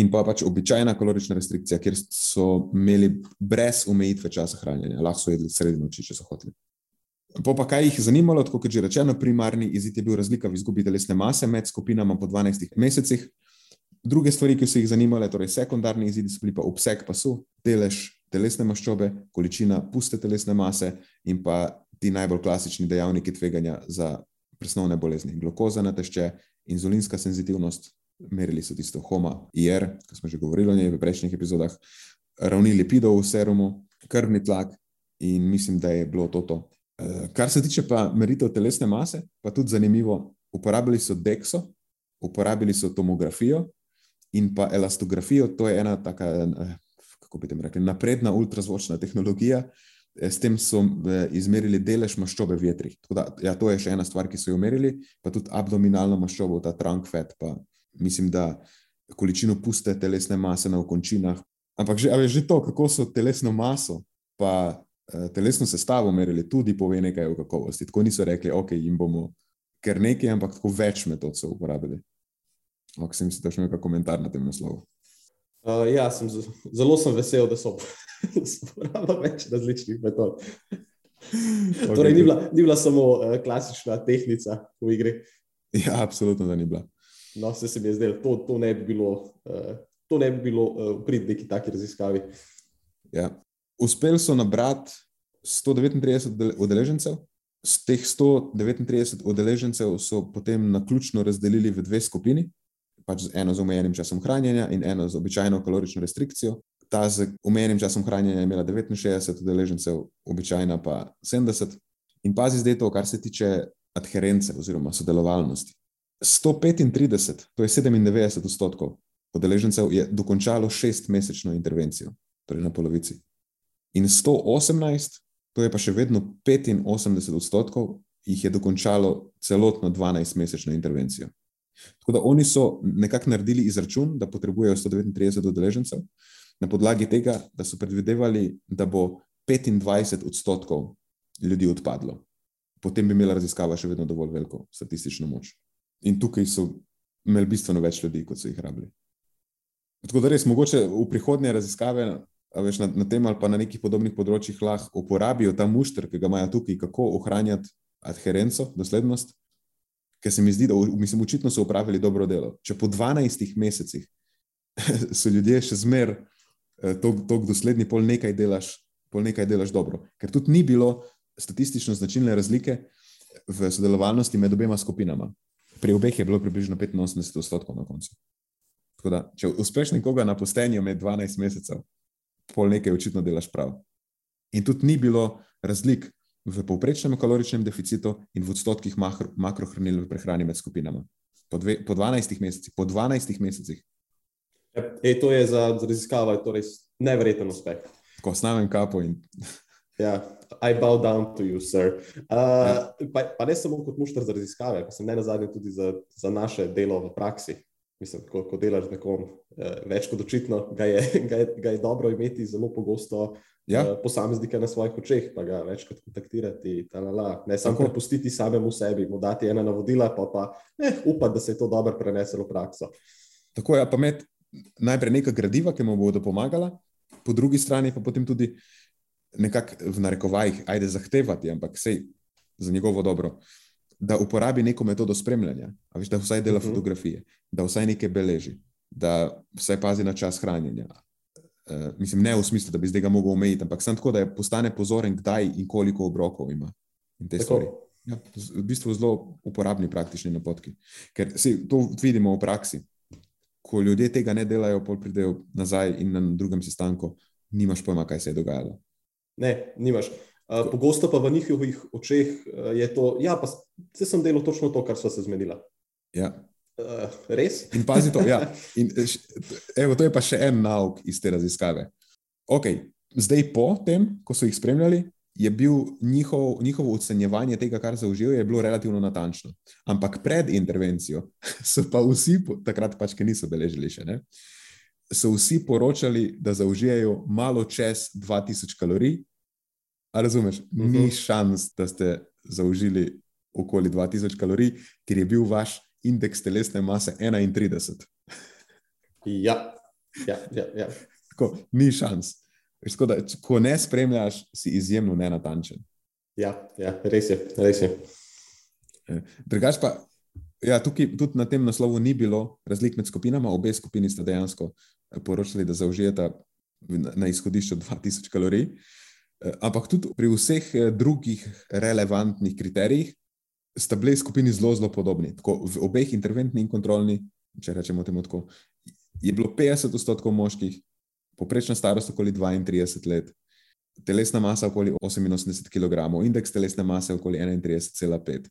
Speaker 3: In pa pač običajna kalorična restrikcija, kjer so imeli brez omejitve časa hranjenja, lahko so jedli sredi noči, če so hoteli. Po pa kaj jih je zanimalo, tako kot že rečeno, primarni izid je bil razlika v izgubi telesne mase med skupinama po 12 mesecih. Druge stvari, ki so jih zanimale, torej sekundarni izidi, so bili pa obseg pasu, delež telesne maščobe, količina puste telesne mase in pa ti najbolj klasični dejavniki tveganja za presnovne bolezni. Glukoza na tešče, inzulinska senzitivnost, merili so tisto HOMA, IR, ki smo že govorili o njej v prejšnjih epizodah, ravni lipidov v serumu, krvni tlak in mislim, da je bilo to to. Eh, Kar se tiče pa meritev telesne mase, pa tudi zanimivo, uporabili so DEXO, uporabili so tomografijo in pa elastografijo, to je ena taka, eh, kako bi tem rekli, napredna ultrazvočna tehnologija. Eh, S tem so izmerili delež maščobe v jetrih. Da, ja, to je še ena stvar, ki so jo merili, pa tudi abdominalno maščobo, ta trunk fat, pa mislim, da količino puste telesne mase na okončinah. Ampak že, a veš, že to, kako so telesno maso, pa eh, telesno sestavo merili, tudi pove nekaj o kakovosti. Tako niso rekli, ok, jim bomo ker nekaj, ampak tako več metod so uporabili. Ampak sem si da še nekaj komentar na tem naslovu.
Speaker 2: Uh, ja, sem, zelo sem vesel, da so [laughs] uporabljali več različnih metod. [laughs]
Speaker 3: Okay,
Speaker 2: Torej, ni bila, ni bila samo uh, klasična tehnika v igri.
Speaker 3: Ja, absolutno, da ni bila.
Speaker 2: No, vse se mi je zdelo, to, to ne bi bilo, uh, to ne bi bilo uh, prid neki taki raziskavi.
Speaker 3: Ja. Uspeli so nabrati 139 udele- udeležencev, z teh 139 udeležencev so potem na ključno razdelili v dve skupini, pač eno z omejenim časom hranjenja in eno z običajno kalorično restrikcijo. Ta z omejenim časom hranjenja je imela 69 udeležencev, običajna pa 70. In pazi zdaj to, kar se tiče adherence oziroma sodelovalnosti. 135, to je 97 odstotkov udeležencev, je dokončalo šestmesečno intervencijo, torej na polovici. In 118, to je pa še vedno 85 odstotkov, jih je dokončalo celotno 12-mesečno intervencijo. Tako da oni so nekako naredili izračun, da potrebujejo 139 udeležencev, na podlagi tega, da so predvidevali, da bo 25 odstotkov ljudi odpadlo. Potem bi imela raziskava še vedno dovolj veliko statistično moč. In tukaj so imeli bistveno več ljudi, kot so jih rabili. Tako da res mogoče v prihodnje raziskave veš, na, na tem ali pa na nekih podobnih področjih lahko uporabijo ta mušter, ki ga imajo tukaj, kako ohranjati adherenco, doslednost, ker se mi zdi, da mislim, očitno so upravili dobro delo. Če po 12 mesecih [laughs] so ljudje še zmer tako dosledni, pol nekaj, delaš, pol nekaj delaš dobro. Ker tudi ni bilo statistično značilne razlike v sodelovalnosti med obema skupinama. Pri obeh je bilo približno 85 odstotkov na koncu. Tako da, če uspeš nekoga na postenju med 12 mesecev, pol nekaj očitno delaš prav. In tudi ni bilo razlik v povprečnem kaloričnem deficitu in v odstotkih makro, makrohranil v prehrani med skupinama. Po, dve, po 12 mesecih, po 12 mesecih,
Speaker 2: E, to je za, za raziskavo je to res neverjeten uspeh.
Speaker 3: ko snamem kapo in
Speaker 2: Ja, I bow down to you, sir. Uh, pa, pa ne samo kot mušter za raziskave, pa sem ne nazadnje tudi za, za naše delo v praksi. Mislim, ko, ko delaš z nekom, eh, več kot očitno, ga je, [laughs] ga, je, ga je dobro imeti zelo pogosto
Speaker 3: ja,
Speaker 2: eh, posameznika na svojih očeh, pa ga večkrat kontaktirati. Talala. Ne samo prepustiti samemu sebi, mu dati ena navodila, pa pa eh, upati, da se je to dobro preneslo v prakso.
Speaker 3: tako je, pa imeti najprej neka gradiva, ki mu bodo pomagala, po drugi strani pa potem tudi nekako v narekovajih, ajde zahtevati, ampak sej za njegovo dobro, da uporabi neko metodo spremljanja, veš, da vsaj dela
Speaker 2: Mhm.
Speaker 3: fotografije, da vsaj nekaj beleži, da vse pazi na čas hranjenja. Uh, mislim, ne v smislu, da bi zdaj ga mogel omejiti, ampak samo tako, da postane pozoren, kdaj in koliko obrokov ima. In te
Speaker 2: Tako.
Speaker 3: stvari. Ja, v bistvu zelo uporabni praktični napotki. Ker si to vidimo v praksi. Ko ljudje tega ne delajo, pol pridejo nazaj in na drugem sestanku nimaš pojma, kaj se je dogajalo.
Speaker 2: Ne, nimaš. Uh, pogosto pa v njihovih očeh uh, je to, ja, pa se sem delal točno to, kar sva se zmenila.
Speaker 3: Ja.
Speaker 2: Uh, res?
Speaker 3: In pazi to. Ja. [laughs] In, š- evo, to je pa še en nauk iz te raziskave. Okay. Zdaj, po tem, ko so jih spremljali, je bil njihov, njihovo ocenjevanje tega, kar zaužijo, je bilo relativno natančno. Ampak pred intervencijo [laughs] so pa vsi, takrat pač, ki niso beležili še, ne, so vsi poročali, da zaužijajo malo čez 2000 kalorij. A razumeš? Uh -huh. Ni šans, da ste zaužili okoli 2000 kalorij, ker je bil vaš indeks telesne mase 31.
Speaker 2: Ja, ja, ja. ja.
Speaker 3: Tako, ni šans. Tako da, ko ne spremljaš, si izjemno nenatančen.
Speaker 2: ja, ja res je. Res je.
Speaker 3: Drugač pa, ja, tukaj tudi na tem naslovu ni bilo razlik med skupinama, obe skupini sta dejansko poročali, da zaužijeta na izhodišču 2000 kalorij. Eh, Ampak tudi pri vseh eh, drugih relevantnih kriterijih sta bili skupini zelo, zelo podobni. Tako, v obeh interventni in kontrolni, če rečemo temu tako, je bilo 50 odstotkov moških, poprečna starost okoli 32 let, telesna masa okoli 88 kg, indeks telesne mase okoli 31,5.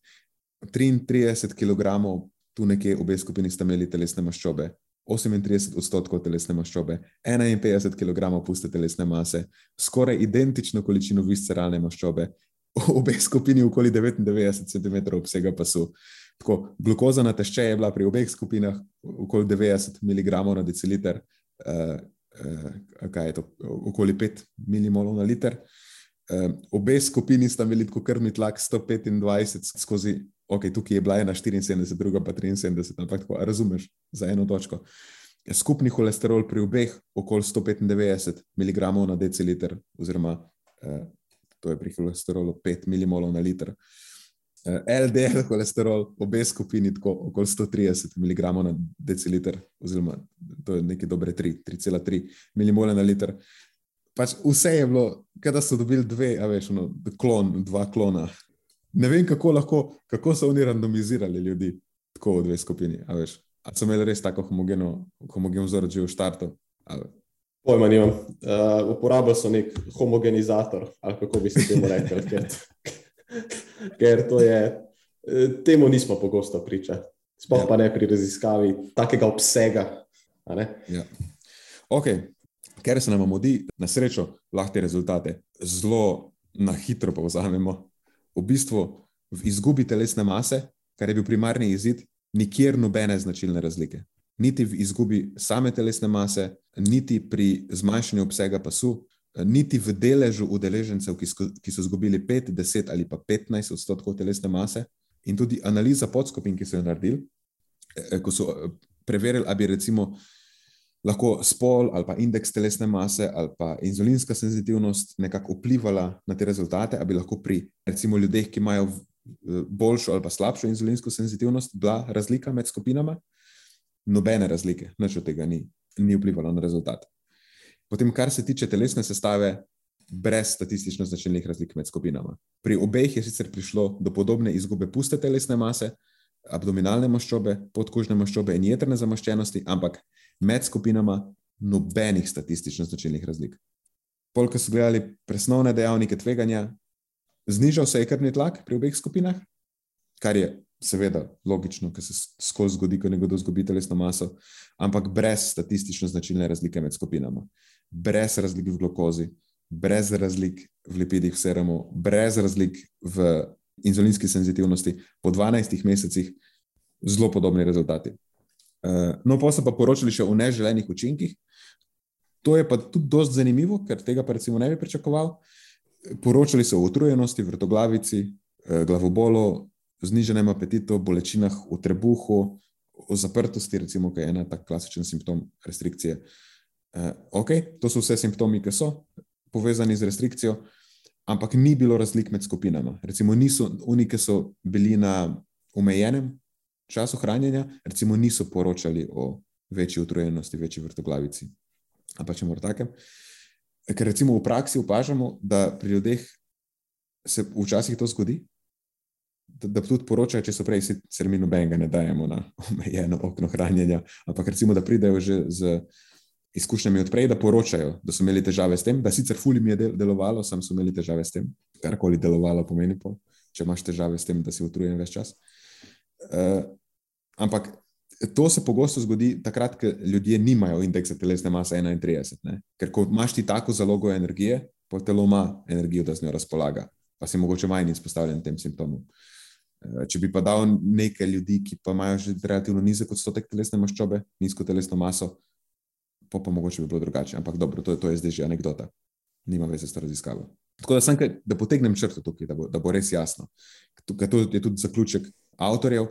Speaker 3: 33 kg, tu nekje obe skupini sta imeli telesne maščobe, 38 odstotkov telesne maščobe, 51 kg puste telesne mase, skoraj identično količino visceralne maščobe, obe skupini okoli 99 cm obsega pasu. Tako, glukoza na tešče je bila pri obeh skupinah okoli 90 mg na deciliter, uh, uh, kaj je to, okoli 5 mmol na liter. Uh, obe skupini sta imeli krvni tlak 125 skozi, ok, tukaj je bila ena 74, druga pa 73, ampak tako, razumeš, za eno točko. Skupni holesterol pri obeh okoli 195 mg na deciliter, oziroma uh, to je pri holesterolu 5 mmol na liter. LDL holesterol, obe skupini tako okoli 130 mg na deciliter, oziroma to je nekaj dobre 3, 3,3 mmol na liter. Pač vse je bilo, kot da so dobili dve, a veš, ono, klon, dva klona. Ne vem, kako, lahko, kako so oni randomizirali ljudi tako v dve skupini. A, veš. a so imeli res tako homogeno, homogen vzorec že v štartu.
Speaker 2: Pojma nimam. Uh, uporabljali so nek homogenizator, ali kako bi se temu rekel, [laughs] ker, ker to je, eh, temu nismo pogosto priča. Sploh
Speaker 3: Ja.
Speaker 2: pa ne pri raziskavi takega obsega.
Speaker 3: ja. Ok, ker se nam mudi, na srečo lahko te rezultate zelo na hitro povzamemo. V bistvu v izgubi telesne mase, kar je bil primarni izid, nikjer nobene značilne razlike. Niti v izgubi same telesne mase, niti pri zmanjšanju obsega pasu, niti v deležu udeležencev, ki, sko, ki so izgubili 5, 10 ali pa 15 odstotkov telesne mase, in tudi analiza podskupin, ki so jo naredili, eh, ko so eh, preverili, ali bi recimo lahko spol ali pa indeks telesne mase ali pa inzulinska senzitivnost nekako vplivala na te rezultate, ali bi lahko pri recimo ljudeh, ki imajo boljšo ali pa slabšo inzulinsko senzitivnost, bila razlika med skupinama. Nobene razlike, nič od tega ni, ni vplivalo na rezultat. Potem, kar se tiče telesne sestave, brez statistično značilnih razlik med skupinama. Pri obeh je sicer prišlo do podobne izgube puste telesne mase, abdominalne maščobe, podkožne maščobe in jedrne zamaščenosti, ampak med skupinama nobenih statistično značilnih razlik. Polk so gledali presnovne dejavnike tveganja, znižal se je krvni tlak pri obeh skupinah, kar je seveda logično, ker se skozi zgodi, ko nekdo izgubi telesno maso, ampak brez statistično značilne razlike med skupinama, brez razlik v glukozi, brez razlik v lipidih v serumu, brez razlik v inzulinski senzitivnosti, po 12 mesecih zelo podobni rezultati. Uh, no, pa so pa poročali še o neželenih učinkih. To je pa tudi dosti zanimivo, ker tega pa recimo ne bi pričakoval. Poročali so o utrujenosti, vrtoglavici, eh, glavobolu, zniženem apetitu, bolečinah v trebuhu, o zaprtosti, recimo, ki je ena tak klasičen simptom restrikcije. Uh, ok, to so vse simptomi, ki so povezani z restrikcijo, ampak ni bilo razlik med skupinama. Recimo, niso, oni, ki so bili na omejenem času hranjenja, recimo, niso poročali o večji utrujenosti, večji vrtoglavici. Pa če moramo takem. Ker recimo v praksi opažamo, da pri ljudeh se včasih to zgodi, da, da tudi poročajo, če so prej, sicer mi nobenega ne dajemo na [laughs] omejeno okno hranjenja, ampak recimo, da pridejo že z izkušnjami odprej, da poročajo, da so imeli težave s tem, da sicer fuli mi je del, delovalo, sam so imeli težave s tem, karkoli delovalo pomeni, pol, če imaš težave s tem, da si utrujen več čas. Uh, ampak to se pogosto zgodi takrat, ko ljudje nimajo indeksa telesne mase 31. Ne? Ker ko imaš ti tako zalogo energije, pa telo ima energijo, da z njo razpolaga, pa si mogoče manj izpostavljen tem simptomom. Eh, Če bi pa dal nekaj ljudi, ki pa imajo že relativno nizek odstotek telesne maščobe, nizko telesno maso, pa, pa mogoče bi bilo drugače. Ampak dobro, to, je- to je zdaj že anekdota, nima veze s to raziskavo. Tako da, kaj, da potegnem črto tukaj, da bo, da bo res jasno. Tukaj to je tudi zaključek avtorjev.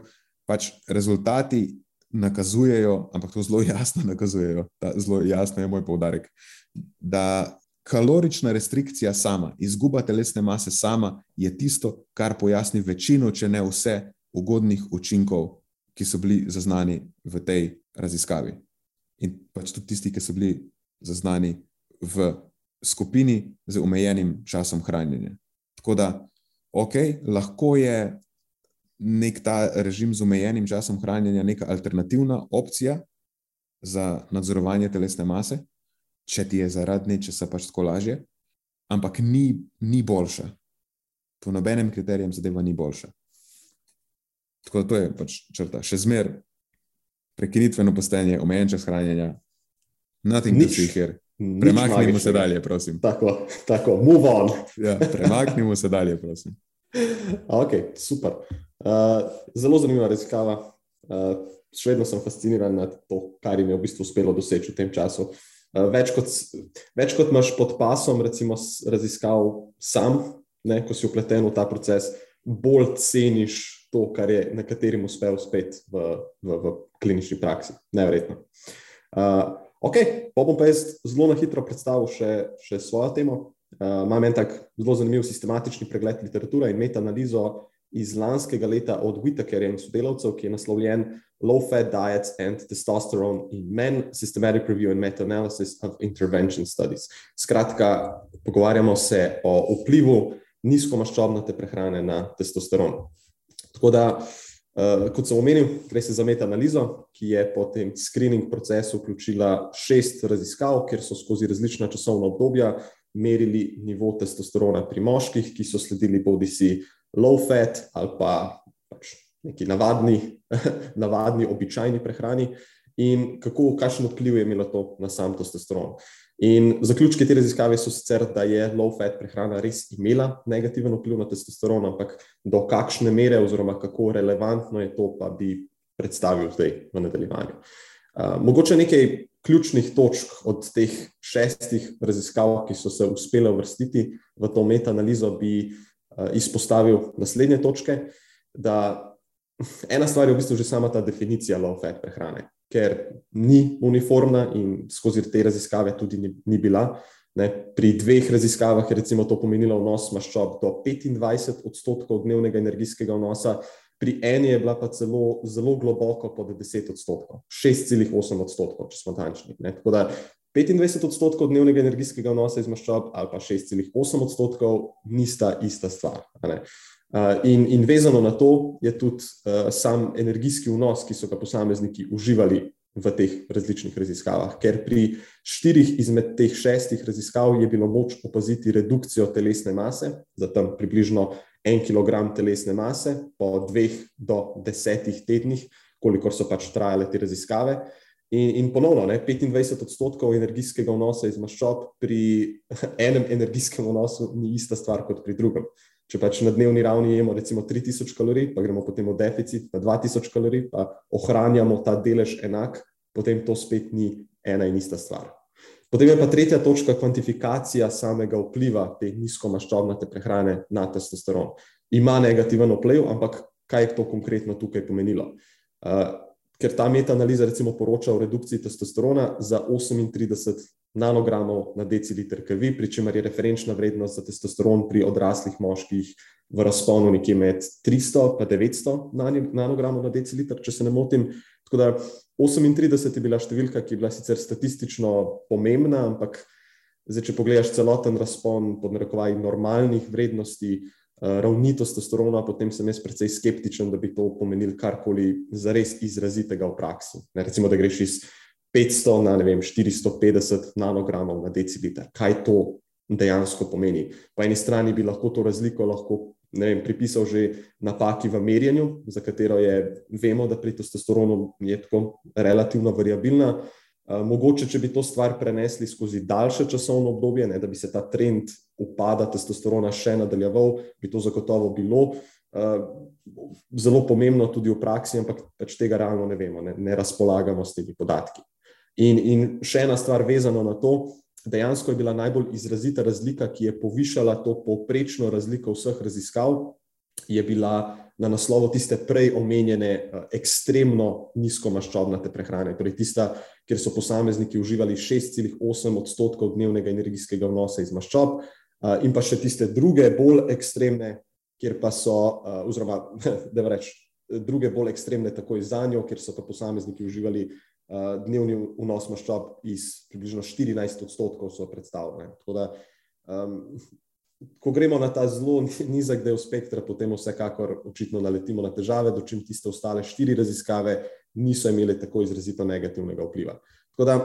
Speaker 3: Pač rezultati nakazujejo, ampak to zelo [laughs] jasno nakazujejo, ta, zelo jasno je moj poudarek, da kalorična restrikcija sama, izguba telesne mase sama je tisto, kar pojasni večino, če ne vse, ugodnih učinkov, ki so bili zaznani v tej raziskavi. In pač tudi tisti, ki so bili zaznani v skupini z omejenim časom hranjenja. Tako da, ok, lahko je nek ta režim z omejenim časom hranjenja neka alternativna opcija za nadzorovanje telesne mase, če ti je zaradi nečesa pač tako lažje, ampak ni, ni boljša. Po nobenem kriteriju zadeva ni boljša. Tako da to je pač črta. Še zmer prekinitveno postenje, omejen čas hranjenja, nothing to
Speaker 2: Nič.
Speaker 3: see here.
Speaker 2: Nič
Speaker 3: Premaknimo se dalje, prosim.
Speaker 2: Tako, tako, move on.
Speaker 3: Ja, premaknimo se dalje, prosim. [laughs]
Speaker 2: Ok, super. Uh, zelo zanimiva raziskava. Uh, še vedno sem fasciniran nad to, kar jim je v bistvu uspelo doseči v tem času. Uh, več, kot, več kot imaš pod pasom, recimo, raziskav sam, ne, ko si upleten v ta proces, bolj ceniš to, kar je nekaterim uspel spet v, v, v klinični praksi. Neverjetno. Uh, ok, pa bom pa jaz zelo na hitro predstavil še, še svojo temo. Uh, imam en tak zelo zanimiv sistematični pregled literature in metanalizo iz lanskega leta od Whitakerja in sodelavcev, ki je naslovljen Low Fat Diets and Testosterone in Men, Systematic Review and Meta-Analysis of Intervention Studies. Skratka, pogovarjamo se o vplivu nizkomaščobnate prehrane na testosteron. Tako da, uh, kot sem omenil, gre se za metanalizo, ki je po tem screening procesu vključila šest raziskav, kjer so skozi različna časovna obdobja merili nivo testosterona pri moških, ki so sledili bodi si low fat ali pa pač neki navadni, [laughs] navadni, običajni prehrani, in kako, kakšen vpliv je imelo to na sam testosteron. In zaključki te raziskave so sicer, da je low fat prehrana res imela negativen vpliv na testosteron, ampak do kakšne mere, oziroma kako relevantno je to, pa bi predstavil zdaj v nadaljevanju. Uh, mogoče nekaj ključnih točk od teh šestih raziskav, ki so se uspele uvrstiti v to metanalizo, bi uh, izpostavil naslednje točke. Da ena stvar je v bistvu že sama ta definicija low fat prehrane, ker ni uniformna in skozi te raziskave tudi ni, ni bila. Ne, pri dveh raziskavah je recimo to pomenilo vnos maščob do 25 odstotkov dnevnega energijskega vnosa, pri eni je bila pa celo zelo globoko pod 10 odstotkov, 6,8 odstotkov, če smo tančni. Ne. Tako da 25 odstotkov dnevnega energijskega vnosa iz maščob ali pa 6,8 odstotkov nista ista stvar. Uh, in, in vezano na to je tudi uh, sam energijski vnos, ki so ga posamezniki uživali v teh različnih raziskavah. Ker pri štirih izmed teh šestih raziskav je bilo moč opaziti redukcijo telesne mase za tam približno en kilogram telesne mase po dveh do desetih tednih, kolikor so pač trajale te raziskave. In, in ponovno, ne, 25 odstotkov energijskega vnosa iz maščob pri [laughs] enem energijskem vnosu ni ista stvar kot pri drugem. Če pač na dnevni ravni jemo recimo 3000 kalorij, pa gremo potem v deficit na 2000 kalorij, pa ohranjamo ta delež enak, potem to spet ni ena in ista stvar. Potem je pa tretja točka kvantifikacija samega vpliva te nizkomaščobnate prehrane na testosteron. Ima negativen vpliv, ampak kaj je to konkretno tukaj pomenilo? Uh, ker ta metanaliza recimo poroča o redukciji testosterona za 38 nanogramov na deciliter krvi, pri čemer je referenčna vrednost za testosteron pri odraslih moških v razponu nekje med 300 in 900 nani- nanogramov na deciliter, če se ne motim. Tako da 38 je bila številka, ki je bila sicer statistično pomembna, ampak zdaj, če pogledaš celoten razpon pod narekovaji normalnih vrednosti, uh, ravni testosterona, potem sem jaz precej skeptičen, da bi to pomenil karkoli zares izrazitega v praksi. Ne, recimo, da greš iz 500 na vem, 450 nanogramov na deciliter. Kaj to dejansko pomeni? Po eni strani bi lahko to razliko lahko vem, pripisal že napaki v merjenju, za katero je, vemo, da pri testosteronu je tako relativno variabilna. Uh, mogoče, če bi to stvar prenesli skozi daljše časovno obdobje, ne, da bi se ta trend upada testosterona še nadaljeval, bi to zagotovo bilo uh, zelo pomembno tudi v praksi, ampak pač tega realno ne vemo, ne, ne razpolagamo s temi podatki. In, in še ena stvar vezana na to, dejansko je bila najbolj izrazita razlika, ki je povišala to povprečno razliko vseh raziskav, je bila na naslovu tiste prej omenjene uh, ekstremno nizkomaščobnate prehrane, torej tista, kjer so posamezniki uživali 6,8 odstotkov dnevnega energijskega vnosa iz maščob, uh, in pa še tiste druge, bolj ekstremne, kjer pa so, uh, oziroma [laughs] da reč, druge bolj ekstremne takoj za njo, kjer so pa posamezniki uživali dnevni vnos maščob iz približno 14 odstotkov, so predstavljene. Tako da, um, ko gremo na ta zelo nizek del spektra, potem vsekakor očitno naletimo na težave, dočim tiste ostale štiri raziskave niso imele tako izrazito negativnega vpliva. Tako da,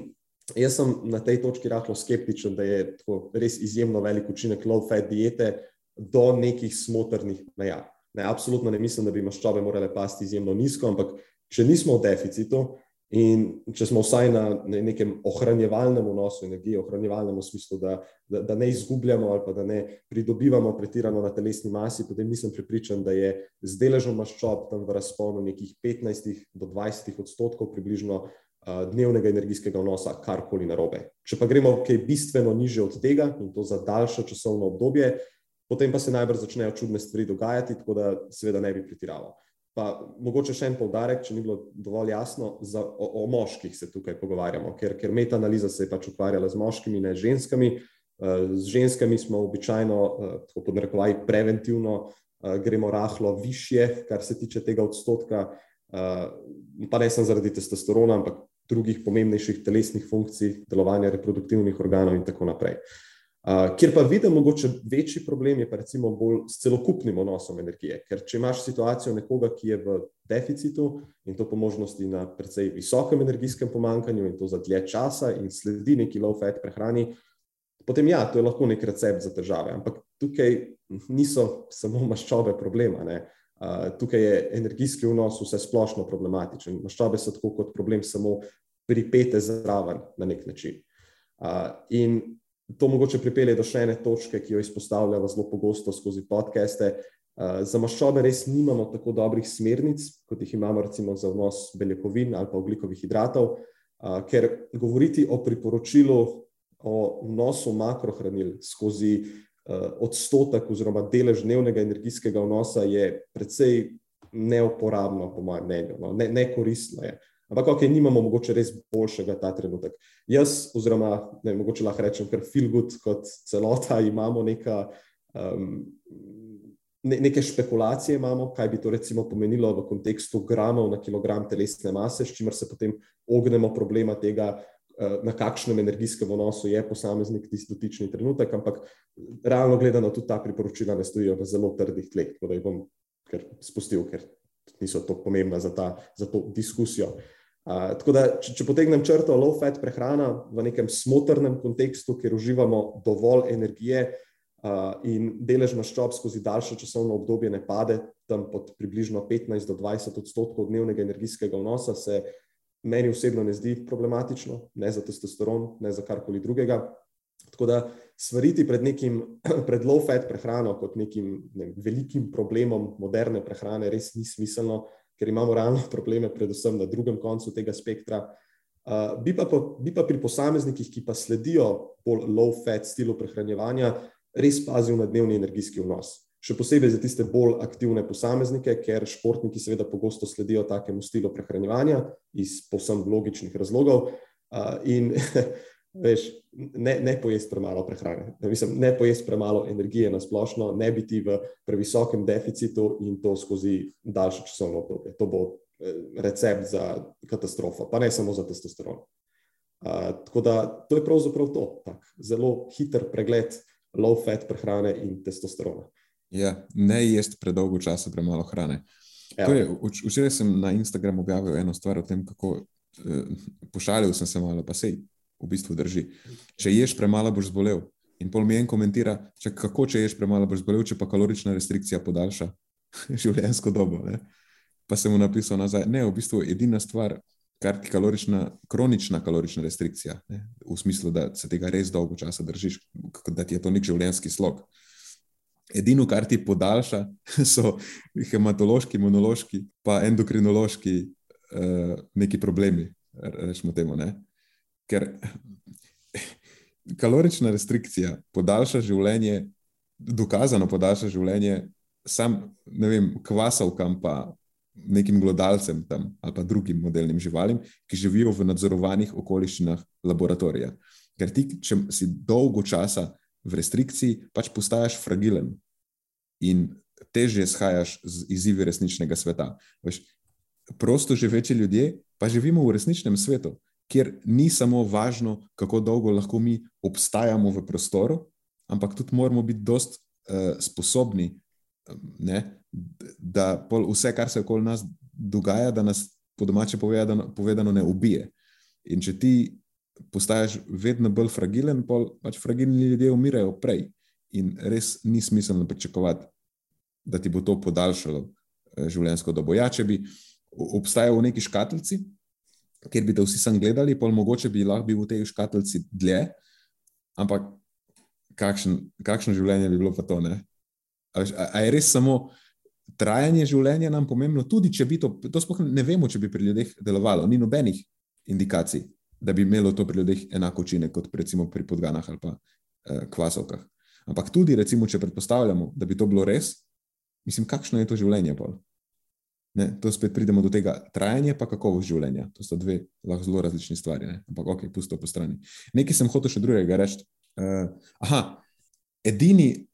Speaker 2: [clears throat] jaz sem na tej točki rahlo skeptičen, da je tako res izjemno velik učinek low-fat diete do nekih smotrnih meja. Ne, absolutno ne mislim, da bi maščobe morale pasti izjemno nizko, ampak če nismo v deficitu, In če smo vsaj na nekem ohranjevalnem vnosu energije, ohranjevalnem smislu, da, da, da ne izgubljamo ali da ne pridobivamo pretirano na telesni masi, potem nisem pripričan, da je z deležom maščob tam v razponu nekih 15 do 20 odstotkov približno uh, dnevnega energijskega vnosa karkoli narobe. Če pa gremo kaj bistveno niže od tega in to za daljše časovno obdobje, potem pa se najbrž začnejo čudne stvari dogajati, tako da seveda ne bi pretiraval. Pa mogoče še en povdarek, če ni bilo dovolj jasno, za, o, o moških se tukaj pogovarjamo, ker, ker meta-analiza se je pač ukvarjala z moškimi, ne z ženskami. Z ženskami smo običajno, tako pod narekovaj, preventivno gremo rahlo više, kar se tiče tega odstotka, pa ne samo zaradi testosterona, ampak drugih pomembnejših telesnih funkcij, delovanja reproduktivnih organov in tako naprej. Uh, kjer pa vidim mogoče večji problem, je pa recimo bolj s celokupnim vnosom energije. Ker če imaš situacijo nekoga, ki je v deficitu in to po možnosti na precej visokem energijskem pomankanju in to za dlje časa in sledi neki low-fat prehrani, potem ja, to je lahko nek recept za težave. Ampak tukaj niso samo maščobe problema. Uh, tukaj je energijski vnos vse splošno problematičen. Maščobe so tako kot problem samo pripete zraven na nek način. Uh, in to mogoče pripelje do še ene točke, ki jo izpostavljamo zelo pogosto skozi podcaste. Za maščobe res nimamo tako dobrih smernic, kot jih imamo recimo za vnos beljakovin ali pa oglikovih hidratov, ker govoriti o priporočilu o vnosu makrohranil skozi odstotek oziroma delež dnevnega energijskega vnosa je precej neuporabno, po mojem mnenju, no? ne, nekoristno je. Ampak, ok, nimamo mogoče res boljšega ta trenutek. Jaz, oziroma, ne, mogoče lahko rečem, ker feel good kot celota, [laughs] imamo neka, um, ne, neke špekulacije, imamo, kaj bi to recimo pomenilo v kontekstu gramov na kilogram telesne mase, s čimer se potem ognemo problema tega, uh, na kakšnem energijskem vnosu je posameznik tisti dotični trenutek, ampak realno gledano tudi ta priporočila ne stojijo v zelo trdih tleh, tako da jih bom kar spustil, ker niso tako pomembna za, ta, za to diskusijo. Uh, tako da, če, če potegnem črto, low-fat prehrana v nekem smotrnem kontekstu, kjer uživamo dovolj energije uh, in delež maščob skozi daljše časovno obdobje ne pade, tam pod približno 15 do 20 odstotkov dnevnega energijskega vnosa, se meni osebno ne zdi problematično, ne za testosteron, ne za karkoli drugega. Tako da svariti pred nekim, [clears throat] pred low-fat prehrano kot nekim ne, velikim problemom moderne prehrane res ni smiselno ker imamo realno [laughs] probleme, predvsem na drugem koncu tega spektra. Uh, bi, pa bi pa pri posameznikih, ki pa sledijo bolj low-fat stilu prehranjevanja, res pazil na dnevni energijski vnos. Še posebej za tiste bolj aktivne posameznike, ker športniki seveda pogosto sledijo takemu stilu prehranjevanja iz povsem logičnih razlogov. Uh, in [laughs] veš, ne, ne pojesti premalo prehrane, Mislim, ne pojesti premalo energije na splošno, ne biti v previsokem deficitu in to skozi daljše časovno obdobje. To bo eh, recept za katastrofo, pa ne samo za testosteron. Uh, tako da to je pravzaprav to, tak, zelo hiter pregled low-fat prehrane in testosterona.
Speaker 3: Ja, ne jesti predolgo časa premalo hrane.
Speaker 2: Ja.
Speaker 3: To je, vč- včeraj sem na Instagramu objavil eno stvar o tem, kako eh, pošalil sem se malo, pa sej v bistvu drži. Če ješ premalo, boš zbolel. In pol mi en komentira, če, kako če ješ premalo, boš zbolel, če pa kalorična restrikcija podaljša [laughs] življenjsko dobo. Ne? Pa sem mu napisal nazaj, ne, v bistvu edina stvar, kar ti kalorična, kronična kalorična restrikcija, ne? v smislu, da se tega res dolgo časa držiš, da ti je to nek življenjski slog. Edino, kar ti podaljša, [laughs] so hematološki, imunološki, pa endokrinološki uh, neki problemi, rečemo temu. Ne? Ker kalorična restrikcija podaljša življenje, dokazano podaljša življenje, sam ne vem, kvasovkam, pa nekim glodalcem tam ali pa drugim modelnim živalim, ki živijo v nadzorovanih okoliščinah laboratorija. Ker ti, če si dolgo časa v restrikciji, pač postaješ fragilen in težje shajaš z izzivi resničnega sveta. Veš, prosto živeči ljudje pa živimo v resničnem svetu, kjer ni samo važno, kako dolgo lahko mi obstajamo v prostoru, ampak tudi moramo biti dost uh, sposobni, um, ne, da vse, kar se okoli nas dogaja, da nas po domače povedano, povedano ne ubije. In če ti postaješ vedno bolj fragilen, pol pač fragilni ljudje umirajo prej. In res ni smiselno pričakovati, da ti bo to podaljšalo eh, življenjsko dobo. Ja, če bi obstajal v neki škatlici, kjer bi te vsi sam gledali, pol mogoče bi lahko bil v tej škatlici dlje, ampak kakšen, kakšno življenje bi bilo pa to? Ne? A, a, a je res samo trajanje življenja nam pomembno, tudi če bi to, to sploh ne vemo, če bi pri ljudeh delovalo, ni nobenih indikacij, da bi imelo to pri ljudeh enako učinek kot recimo pri podganah ali pa eh, kvasovkah. Ampak tudi, recimo, če predpostavljamo, da bi to bilo res, mislim, kakšno je to življenje pol? Ne, to spet pridemo do tega trajanja, pa kakovost življenja. To so dve lahko zelo različni stvari. Ne? Ampak, ok, pusto po strani. Nekaj sem hotel še drugega reči. Uh, aha, edini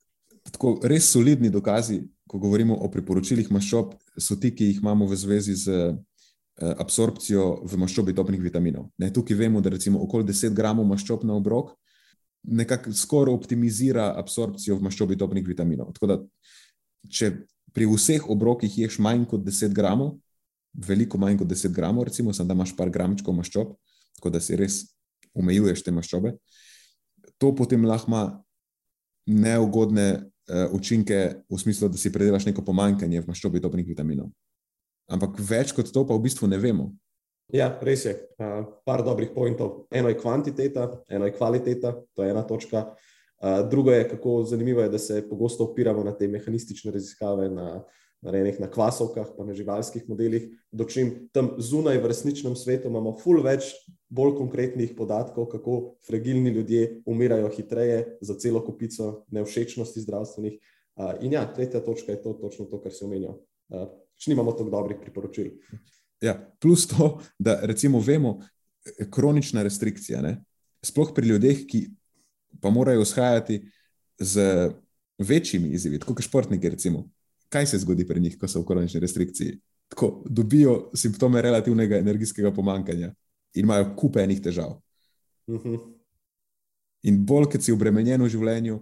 Speaker 3: tako res solidni dokazi, ko govorimo o priporočilih maščob, so ti, ki jih imamo v zvezi z uh, absorpcijo v maščobi topnih vitaminov. Ne, tukaj vemo, da recimo okoli 10 gramov maščob na obrok nekako skoraj optimizira absorpcijo v maščobi topnih vitaminov. Tako da, če pri vseh obrokih ješ manj kot 10 gramov, veliko manj kot 10 gramov, recimo, samo da imaš par gramčkov maščob, tako da si res omejuješ te maščobe, to potem lahko ima neugodne uh, učinke v smislu, da si predelaš neko pomankanje v maščobi topnih vitaminov. Ampak več kot to pa v bistvu ne vemo.
Speaker 2: Ja, res je. Uh, par dobrih pointov. Eno je kvantiteta, eno je kvaliteta, to je ena točka. Uh, drugo je, kako zanimivo je, da se pogosto opiramo na te mehanistične raziskave, na, na, enih, na kvasovkah, pa na živalskih modelih, dočim tam zunaj v resničnem svetu imamo ful več bolj konkretnih podatkov, kako fragilni ljudje umirajo hitreje za celo kupico nevšečnosti zdravstvenih. In ja, tretja točka je to, točno to, kar si omenjal. Uh, nimamo tako dobrih priporočil.
Speaker 3: Ja, plus to, da recimo vemo, eh, kronična restrikcija, ne? sploh pri ljudeh, ki pa morajo shajati z večjimi izzivi, tako kot športniki. Recimo. Kaj se zgodi pri njih, ko so v kronični restrikciji? Tako, dobijo simptome relativnega energijskega pomankanja in imajo kupe enih težav.
Speaker 2: Uh -huh.
Speaker 3: In bolj, kot si obremenjen v življenju,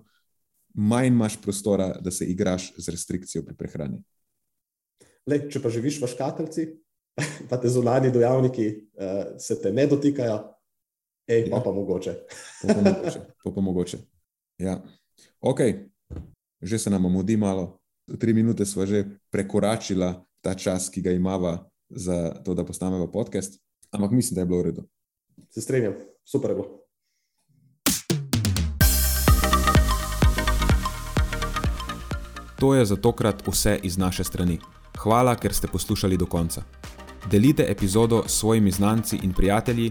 Speaker 3: manj imaš prostora, da se igraš z restrikcijo pri prehrani.
Speaker 2: Le, če pa živiš v škatlici, [laughs] pa te zunani dejavniki uh, se te ne dotikajo, ej, pa,
Speaker 3: Ja.
Speaker 2: pa mogoče.
Speaker 3: Po pa mogoče. Po pa mogoče. Ja. Ok, že se nam mudi malo, tri minute smo že prekoračila ta čas, ki ga imamo za to, da postanemo podcast, ampak mislim, da je bilo v redu.
Speaker 2: Se strinjam, super je bilo.
Speaker 1: To je za tokrat vse iz naše strani. Hvala, ker ste poslušali do konca. Delite epizodo s svojimi znanci in prijatelji